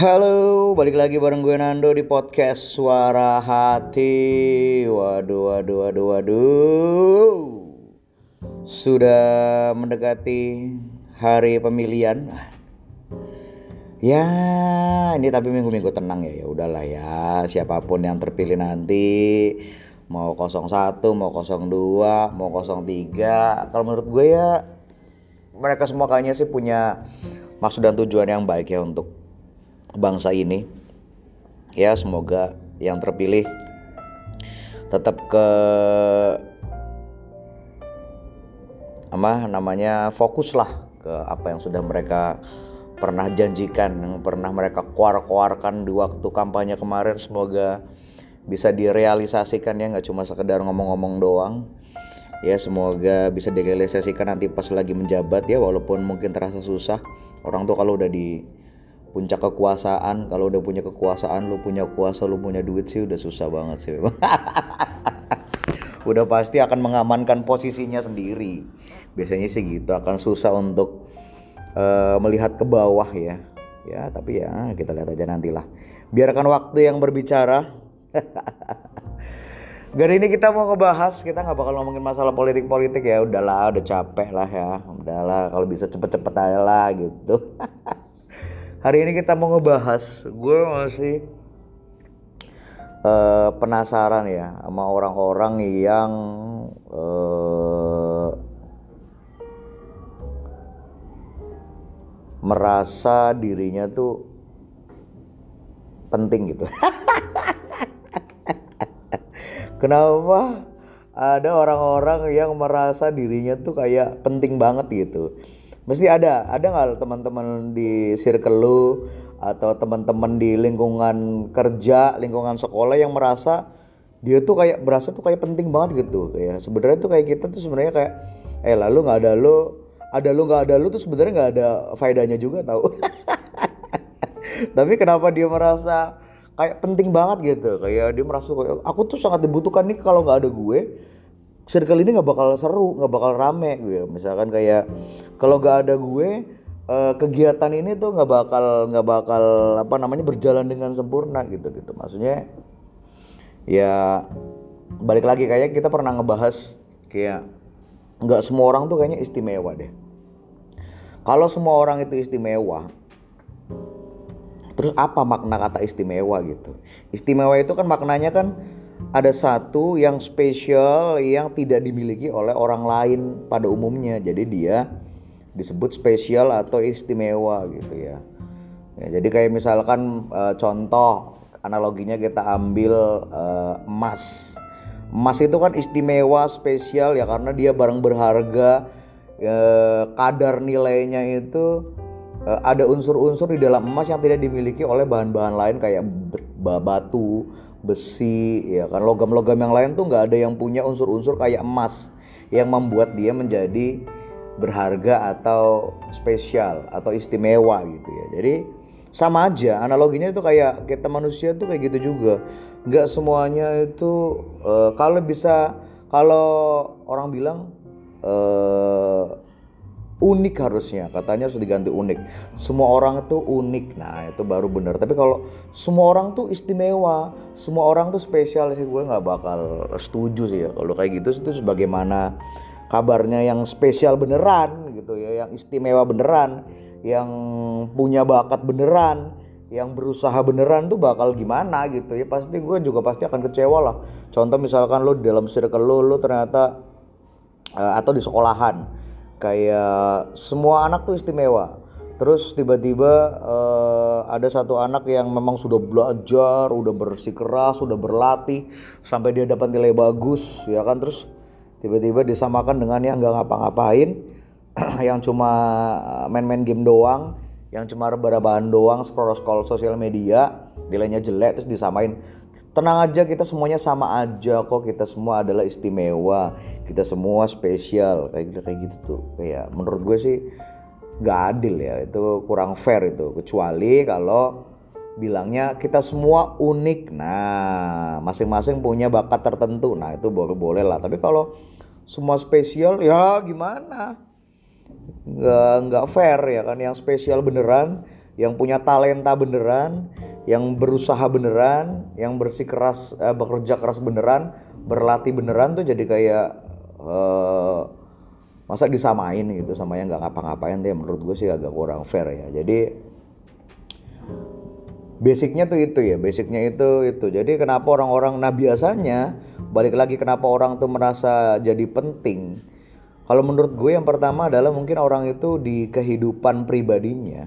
Halo, balik lagi bareng gue Nando di podcast Suara Hati. Waduh, waduh, waduh, waduh. Sudah mendekati hari pemilihan. Ya, ini tapi minggu-minggu tenang ya. Ya udahlah ya, siapa pun yang terpilih nanti mau 01, mau 02, mau 03. Kalau menurut gue ya mereka semua kayaknya sih punya maksud dan tujuan yang baik ya untuk bangsa ini. Ya, semoga yang terpilih tetap ke apa namanya fokus lah ke apa yang sudah mereka pernah janjikan yang pernah mereka kuar-kuarkan di waktu kampanye kemarin. Semoga bisa direalisasikan ya nggak cuma sekedar ngomong-ngomong doang. Ya semoga bisa direalisasikan nanti pas lagi menjabat ya walaupun mungkin terasa susah. Orang tuh kalau udah di puncak kekuasaan kalau udah punya kekuasaan lu punya kuasa lu punya duit sih udah susah banget sih udah pasti akan mengamankan posisinya sendiri biasanya sih gitu akan susah untuk uh, melihat ke bawah ya. Ya, tapi ya kita lihat aja nantilah. Biarkan waktu yang berbicara. Hari ini kita mau ngebahas, kita nggak bakal ngomongin masalah politik-politik ya. Udahlah, udah capek lah ya. Udahlah, kalau bisa cepet-cepet aja lah gitu. Hari ini kita mau ngebahas, gue masih uh, penasaran ya sama orang-orang yang uh, merasa dirinya tuh penting gitu. Kenapa ada orang-orang yang merasa dirinya tuh kayak penting banget gitu? Mesti ada, ada nggak teman-teman di circle lu atau teman-teman di lingkungan kerja, lingkungan sekolah yang merasa dia tuh kayak berasa tuh kayak penting banget gitu. Kayak sebenarnya tuh kayak kita tuh sebenarnya kayak eh lalu nggak ada lu ada lu nggak ada lu tuh sebenarnya nggak ada faedahnya juga tahu tapi kenapa dia merasa kayak penting banget gitu? Kayak dia merasa kayak aku tuh sangat dibutuhkan nih kalau nggak ada gue circle ini nggak bakal seru nggak bakal rame gue misalkan kayak kalau nggak ada gue eh, kegiatan ini tuh nggak bakal nggak bakal apa namanya berjalan dengan sempurna gitu gitu maksudnya ya balik lagi kayak kita pernah ngebahas kayak nggak semua orang tuh kayaknya istimewa deh. Kalau semua orang itu istimewa, terus apa makna kata istimewa gitu? Istimewa itu kan maknanya kan ada satu yang spesial yang tidak dimiliki oleh orang lain pada umumnya. Jadi dia disebut spesial atau istimewa gitu ya. ya jadi kayak misalkan e, contoh analoginya kita ambil e, emas emas itu kan istimewa spesial ya karena dia barang berharga eh, kadar nilainya itu eh, ada unsur-unsur di dalam emas yang tidak dimiliki oleh bahan-bahan lain kayak batu besi ya kan logam-logam yang lain tuh nggak ada yang punya unsur-unsur kayak emas yang membuat dia menjadi berharga atau spesial atau istimewa gitu ya. Jadi sama aja analoginya itu kayak kita manusia tuh kayak gitu juga. Nggak semuanya itu uh, kalau bisa kalau orang bilang uh, unik harusnya katanya harus diganti unik. Semua orang itu unik nah itu baru benar. Tapi kalau semua orang tuh istimewa semua orang tuh spesial sih gue nggak bakal setuju sih ya kalau kayak gitu. Itu sebagaimana kabarnya yang spesial beneran gitu ya yang istimewa beneran yang punya bakat beneran yang berusaha beneran tuh bakal gimana gitu ya. Pasti gue juga pasti akan kecewa lah. Contoh misalkan lo di dalam circle lo lo ternyata uh, atau di sekolahan kayak semua anak tuh istimewa. Terus tiba-tiba uh, ada satu anak yang memang sudah belajar udah bersikeras sudah berlatih sampai dia dapat nilai bagus ya kan? Terus tiba-tiba disamakan dengan yang nggak ngapa-ngapain yang cuma eh, main-main game doang, yang cuma rebah-rebahan doang, scroll-scroll sosial media, nilainya jelek terus disamain. Tenang aja kita semuanya sama aja kok, kita semua adalah istimewa, kita semua spesial kayak gitu kayak gitu tuh. Kayak menurut gue sih gak adil ya, itu kurang fair itu. Kecuali kalau bilangnya kita semua unik. Nah, masing-masing punya bakat tertentu. Nah, itu boleh boleh lah. Tapi kalau semua spesial ya gimana? nggak nggak fair ya kan yang spesial beneran yang punya talenta beneran yang berusaha beneran yang bersikeras eh, bekerja keras beneran berlatih beneran tuh jadi kayak eh, masa disamain gitu sama yang nggak ngapa-ngapain tuh ya menurut gue sih agak kurang fair ya jadi basicnya tuh itu ya basicnya itu itu. Jadi kenapa orang-orang nah biasanya balik lagi kenapa orang tuh merasa jadi penting? Kalau menurut gue yang pertama adalah mungkin orang itu di kehidupan pribadinya.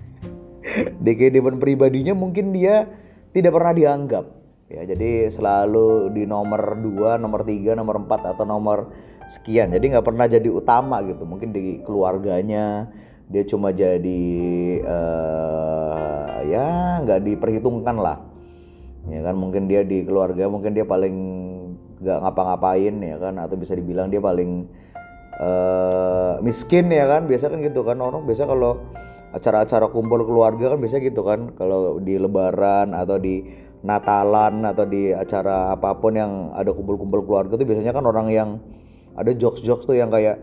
Di kehidupan pribadinya mungkin dia tidak pernah dianggap. Ya jadi selalu di nomor 2, nomor 3, nomor 4 atau nomor sekian. Jadi nggak pernah jadi utama gitu. Mungkin di keluarganya dia cuma jadi uh, ya nggak diperhitungkan lah. Ya kan mungkin dia di keluarga mungkin dia paling nggak ngapa-ngapain ya kan atau bisa dibilang dia paling uh, miskin ya kan. Biasa kan gitu kan orang biasa kalau acara-acara kumpul keluarga kan biasa gitu kan. Kalau di lebaran atau di Natalan atau di acara apa pun yang ada kumpul-kumpul keluarga tuh biasanya kan orang yang ada jokes-jokes tuh yang kayak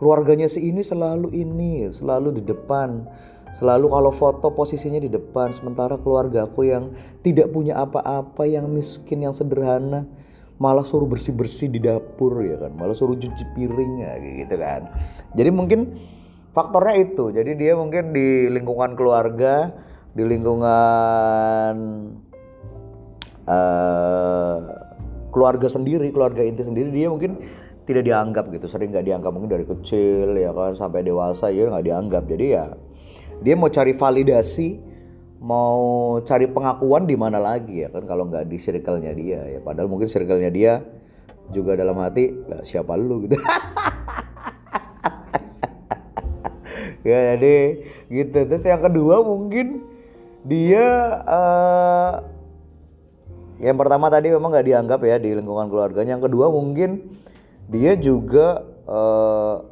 keluarganya si ini selalu ini selalu di depan selalu kalau foto posisinya di depan sementara keluarga aku yang tidak punya apa-apa yang miskin yang sederhana malah suruh bersih-bersih di dapur ya kan? Malah suruh cuci piring ya gitu kan. Jadi mungkin faktornya itu. Jadi dia mungkin di lingkungan keluarga di lingkungan uh, keluarga sendiri keluarga inti sendiri dia mungkin tidak dianggap gitu. Sering nggak dianggap mungkin dari kecil ya kan? Sampai dewasa ya nggak dianggap. Jadi ya dia mau cari validasi mau cari pengakuan di mana lagi ya kan kalau nggak di circle-nya dia ya. Padahal mungkin circle-nya dia juga dalam hati lah siapa lu? gitu. Ya jadi gitu. Terus yang kedua mungkin dia uh, yang pertama tadi memang nggak dianggap ya di lingkungan keluarganya. Yang kedua mungkin dia juga uh,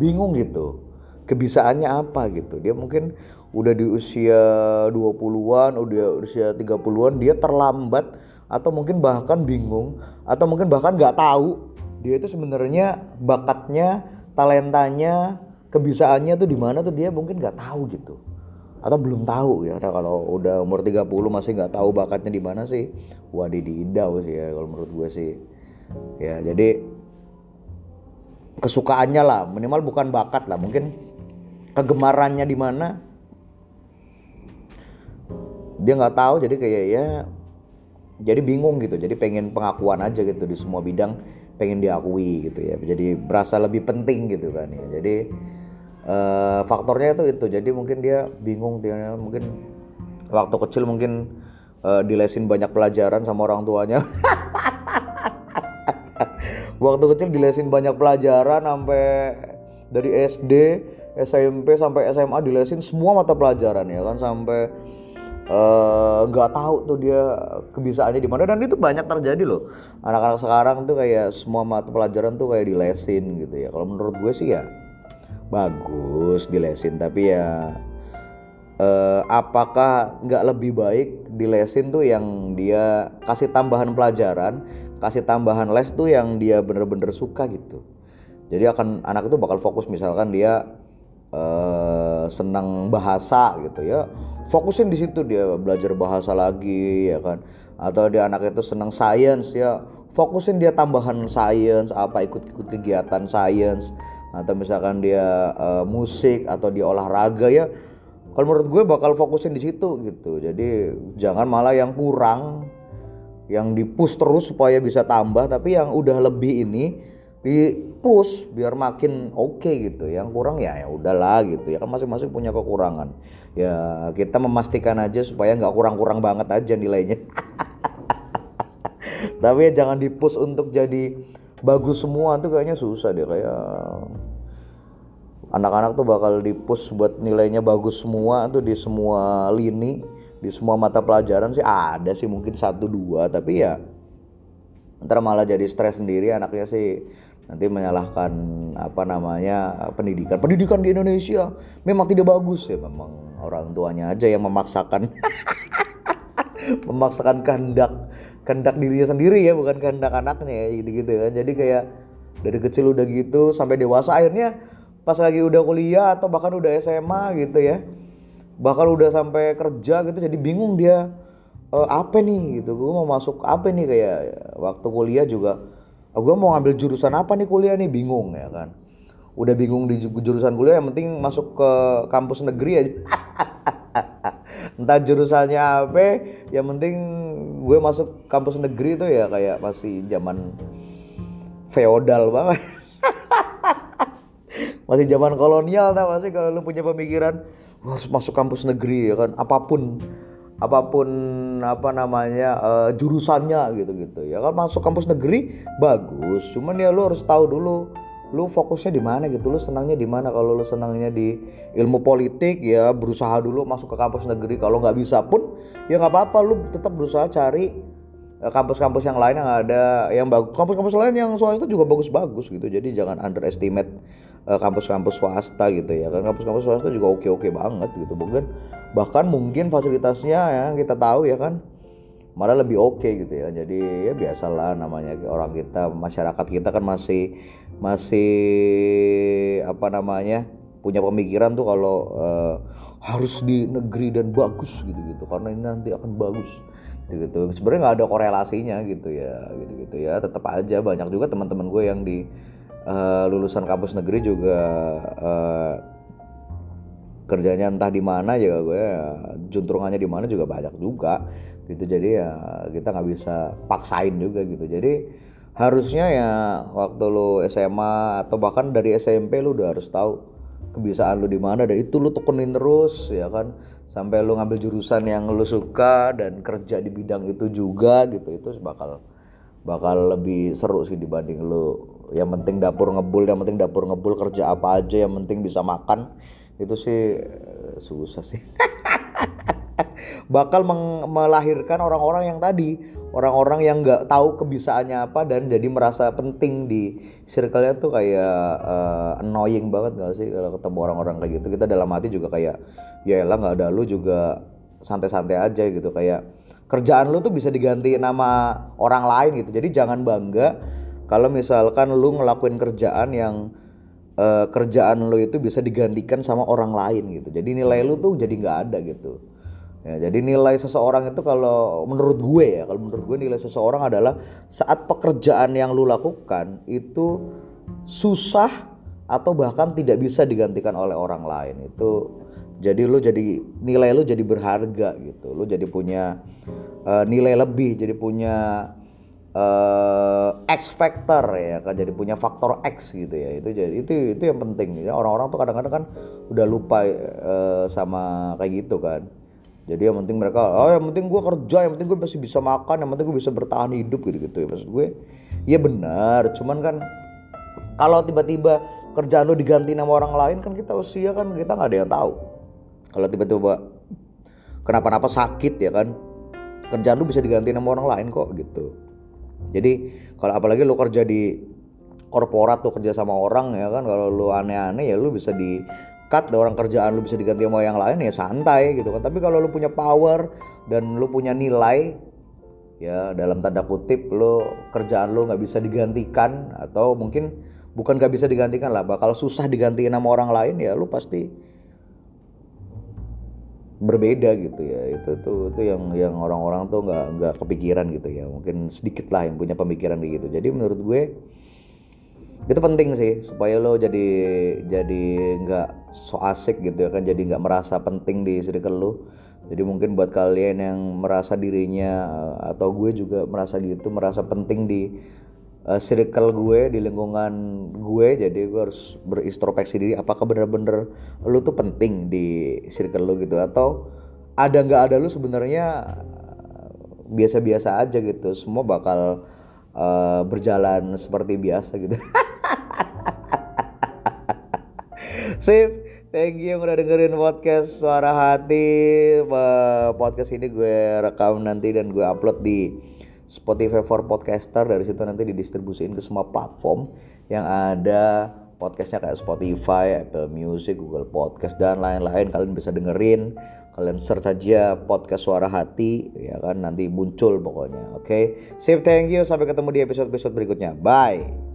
bingung gitu kebisaannya apa gitu. Dia mungkin udah di usia 20-an udah usia 30-an dia terlambat atau mungkin bahkan bingung atau mungkin bahkan nggak tahu dia itu sebenarnya bakatnya talentanya kebisaannya tuh di mana tuh dia mungkin nggak tahu gitu. Atau belum tahu ya nah, kalau udah umur 30 masih nggak tahu bakatnya di mana sih. Wadididau sih ya kalau menurut gue sih. Ya jadi kesukaannya lah minimal bukan bakat lah mungkin kegemarannya di mana? Dia nggak tahu jadi kayak ya jadi bingung gitu. Jadi pengen pengakuan aja gitu di semua bidang pengen diakui gitu ya. Jadi berasa lebih penting gitu kan ya. Jadi uh, faktornya itu itu. Jadi mungkin dia bingung dia mungkin waktu kecil mungkin uh, dilesin banyak pelajaran sama orang tuanya. Waktu kecil dilesin banyak pelajaran sampai dari SD, SMP sampai SMA dilesin semua mata pelajaran ya kan? Sampai eh, nggak uh, tahu tuh dia kebisaannya di mana. Dan itu banyak terjadi loh. Anak-anak sekarang tuh kayak semua mata pelajaran tuh kayak dilesin gitu ya. Kalau menurut gue sih ya bagus dilesin. Tapi ya uh, apakah nggak lebih baik dilesin tuh yang dia kasih tambahan pelajaran kasih tambahan les tuh yang dia bener-bener suka gitu? Jadi akan anak itu bakal fokus misalkan dia uh, senang bahasa gitu ya. Fokusin di situ dia belajar bahasa lagi ya kan. Atau dia anak itu senang sains ya. Fokusin dia tambahan sains apa ikut-ikut kegiatan sains atau misalkan dia uh, musik atau dia olahraga ya. Kalau menurut gue bakal fokusin di situ gitu. Jadi jangan malah yang kurang yang di push terus supaya bisa tambah. Tapi yang udah lebih ini di push biar makin oke okay gitu. Yang kurang ya ya udahlah gitu. Ya kan masing-masing punya kekurangan. Ya kita memastikan aja supaya nggak kurang-kurang banget aja nilainya. Tapi ya jangan di push untuk jadi bagus semua tuh kayaknya susah deh. Kayak anak-anak tuh bakal di push buat nilainya bagus semua tuh di semua lini di semua mata pelajaran sih. Ada sih mungkin satu dua tapi ya ntar malah jadi stres sendiri anaknya sih nanti menyalahkan apa namanya pendidikan. Pendidikan di Indonesia memang tidak bagus ya memang orang tuanya aja yang memaksakan. Memaksakan kehendak kehendak dirinya sendiri ya bukan kehendak anaknya ya gitu-gitu kan. Jadi kayak dari kecil udah gitu sampai dewasa akhirnya pas lagi udah kuliah atau bahkan udah SMA gitu ya bakal udah sampai kerja gitu jadi bingung dia e, apa nih? Gitu. Gue mau masuk apa nih kayak waktu kuliah juga oh, gue mau ngambil jurusan apa nih kuliah nih? Bingung ya kan. Udah bingung di jurusan kuliah yang penting masuk ke kampus negeri aja. Entah jurusannya apa yang penting gue masuk kampus negeri tuh ya kayak masih zaman feodal banget. Masih zaman kolonial tau masih kalau lu punya pemikiran harus masuk kampus negeri ya kan. Apa pun apa pun apa namanya uh, jurusannya gitu gitu ya kan masuk kampus negeri bagus. Cuman ya lu harus tahu dulu lu fokusnya di mana gitu lu senangnya di mana. Kalau lu senangnya di ilmu politik ya berusaha dulu masuk ke kampus negeri. Kalau nggak bisa pun ya nggak apa-apa. Lu tetap berusaha cari eh, kampus-kampus yang lain yang ada yang bagus. Kampus-kampus lain yang swasta juga bagus-bagus gitu. Jadi jangan underestimate kampus-kampus swasta gitu ya. Kan kampus-kampus swasta juga oke-oke banget gitu. Mungkin bahkan mungkin fasilitasnya ya kita tahu ya kan malah lebih oke okay gitu ya. Jadi ya biasalah namanya orang kita masyarakat kita kan masih masih apa namanya punya pemikiran tuh kalau uh, harus di negeri dan bagus gitu gitu karena ini nanti akan bagus gitu gitu sebenarnya nggak ada korelasinya gitu ya gitu gitu ya. Tetap aja banyak juga teman-teman gue yang di uh, lulusan kampus negeri juga uh, kerjanya entah di mana ya gue ya, juntrungannya di mana juga banyak juga gitu. Jadi ya kita nggak bisa paksain juga gitu. Jadi harusnya ya waktu lu SMA atau bahkan dari SMP lu udah harus tahu kebiasaan lu di mana dan itu lu tukenin terus ya kan. Sampai lu ngambil jurusan yang lu suka dan kerja di bidang itu juga gitu. Itu bakal bakal lebih seru sih dibanding lu. Yang penting dapur ngebul yang penting dapur ngebul kerja apa aja yang penting bisa makan. Itu sih eh, susah sih. Bakal melahirkan orang-orang yang tadi. Orang-orang yang nggak tahu kebisaannya apa dan jadi merasa penting di circle-nya tuh kayak uh, annoying banget gak sih kalau ketemu orang-orang kayak gitu. Kita dalam hati juga kayak ya elah nggak ada lu juga santai-santai aja gitu. Kayak kerjaan lu tuh bisa diganti nama orang lain gitu. Jadi jangan bangga kalau misalkan lu ngelakuin kerjaan yang uh, kerjaan lu itu bisa digantikan sama orang lain gitu. Jadi nilai lu tuh jadi nggak ada gitu. Ya jadi nilai seseorang itu kalau menurut gue ya kalau menurut gue nilai seseorang adalah saat pekerjaan yang lu lakukan itu susah atau bahkan tidak bisa digantikan oleh orang lain. Itu jadi lu jadi nilai lu jadi berharga gitu. Lu jadi punya uh, nilai lebih jadi punya uh, X factor ya kan. Jadi punya faktor X gitu ya. Itu jadi itu itu yang penting. Ya orang-orang tuh kadang-kadang kan udah lupa uh, sama kayak gitu kan. Jadi yang penting mereka oh yang penting gue kerja yang penting gue masih bisa makan yang penting gue bisa bertahan hidup gitu gitu ya. Maksud gue ya benar. Cuman kan kalau tiba-tiba kerjaan lu diganti nama orang lain kan kita usia kan kita nggak ada yang tahu kalau tiba-tiba kenapa-napa sakit ya kan? Kerjaan lu bisa diganti nama orang lain kok gitu. Jadi kalau apalagi lu kerja di korporat tuh kerja sama orang ya kan? Kalau lu aneh-aneh ya lu bisa di cut orang kerjaan lu bisa diganti sama yang lain ya santai gitu kan? Tapi kalau lu punya power dan lu punya nilai ya dalam tanda kutip lu kerjaan lu nggak bisa digantikan atau mungkin bukan nggak bisa digantikan lah bakal susah digantiin sama orang lain ya lu pasti berbeda gitu ya. Itu tuh itu yang yang orang-orang tuh nggak nggak kepikiran gitu ya. Mungkin sedikit lah yang punya pemikiran gitu. Jadi menurut gue itu penting sih. Supaya lo jadi jadi nggak so asik gitu ya kan. Jadi nggak merasa penting di circle lo. Jadi mungkin buat kalian yang merasa dirinya atau gue juga merasa gitu merasa penting di uh, circle gue di lingkungan gue jadi gue harus berintrospeksi diri apakah bener-bener lu tuh penting di circle lu gitu? Atau ada nggak ada lu sebenarnya biasa-biasa aja gitu semua bakal uh, berjalan seperti biasa gitu? Sip thank you udah dengerin podcast suara hati. Podcast ini gue rekam nanti dan gue upload di Spotify for Podcaster dari situ nanti didistribusiin ke semua platform yang ada podcastnya kayak Spotify, Apple Music, Google Podcast dan lain-lain. Kalian bisa dengerin kalian search aja podcast suara hati ya kan? Nanti muncul pokoknya oke? Okay? sip thank you. Sampai ketemu di episode episode berikutnya. Bye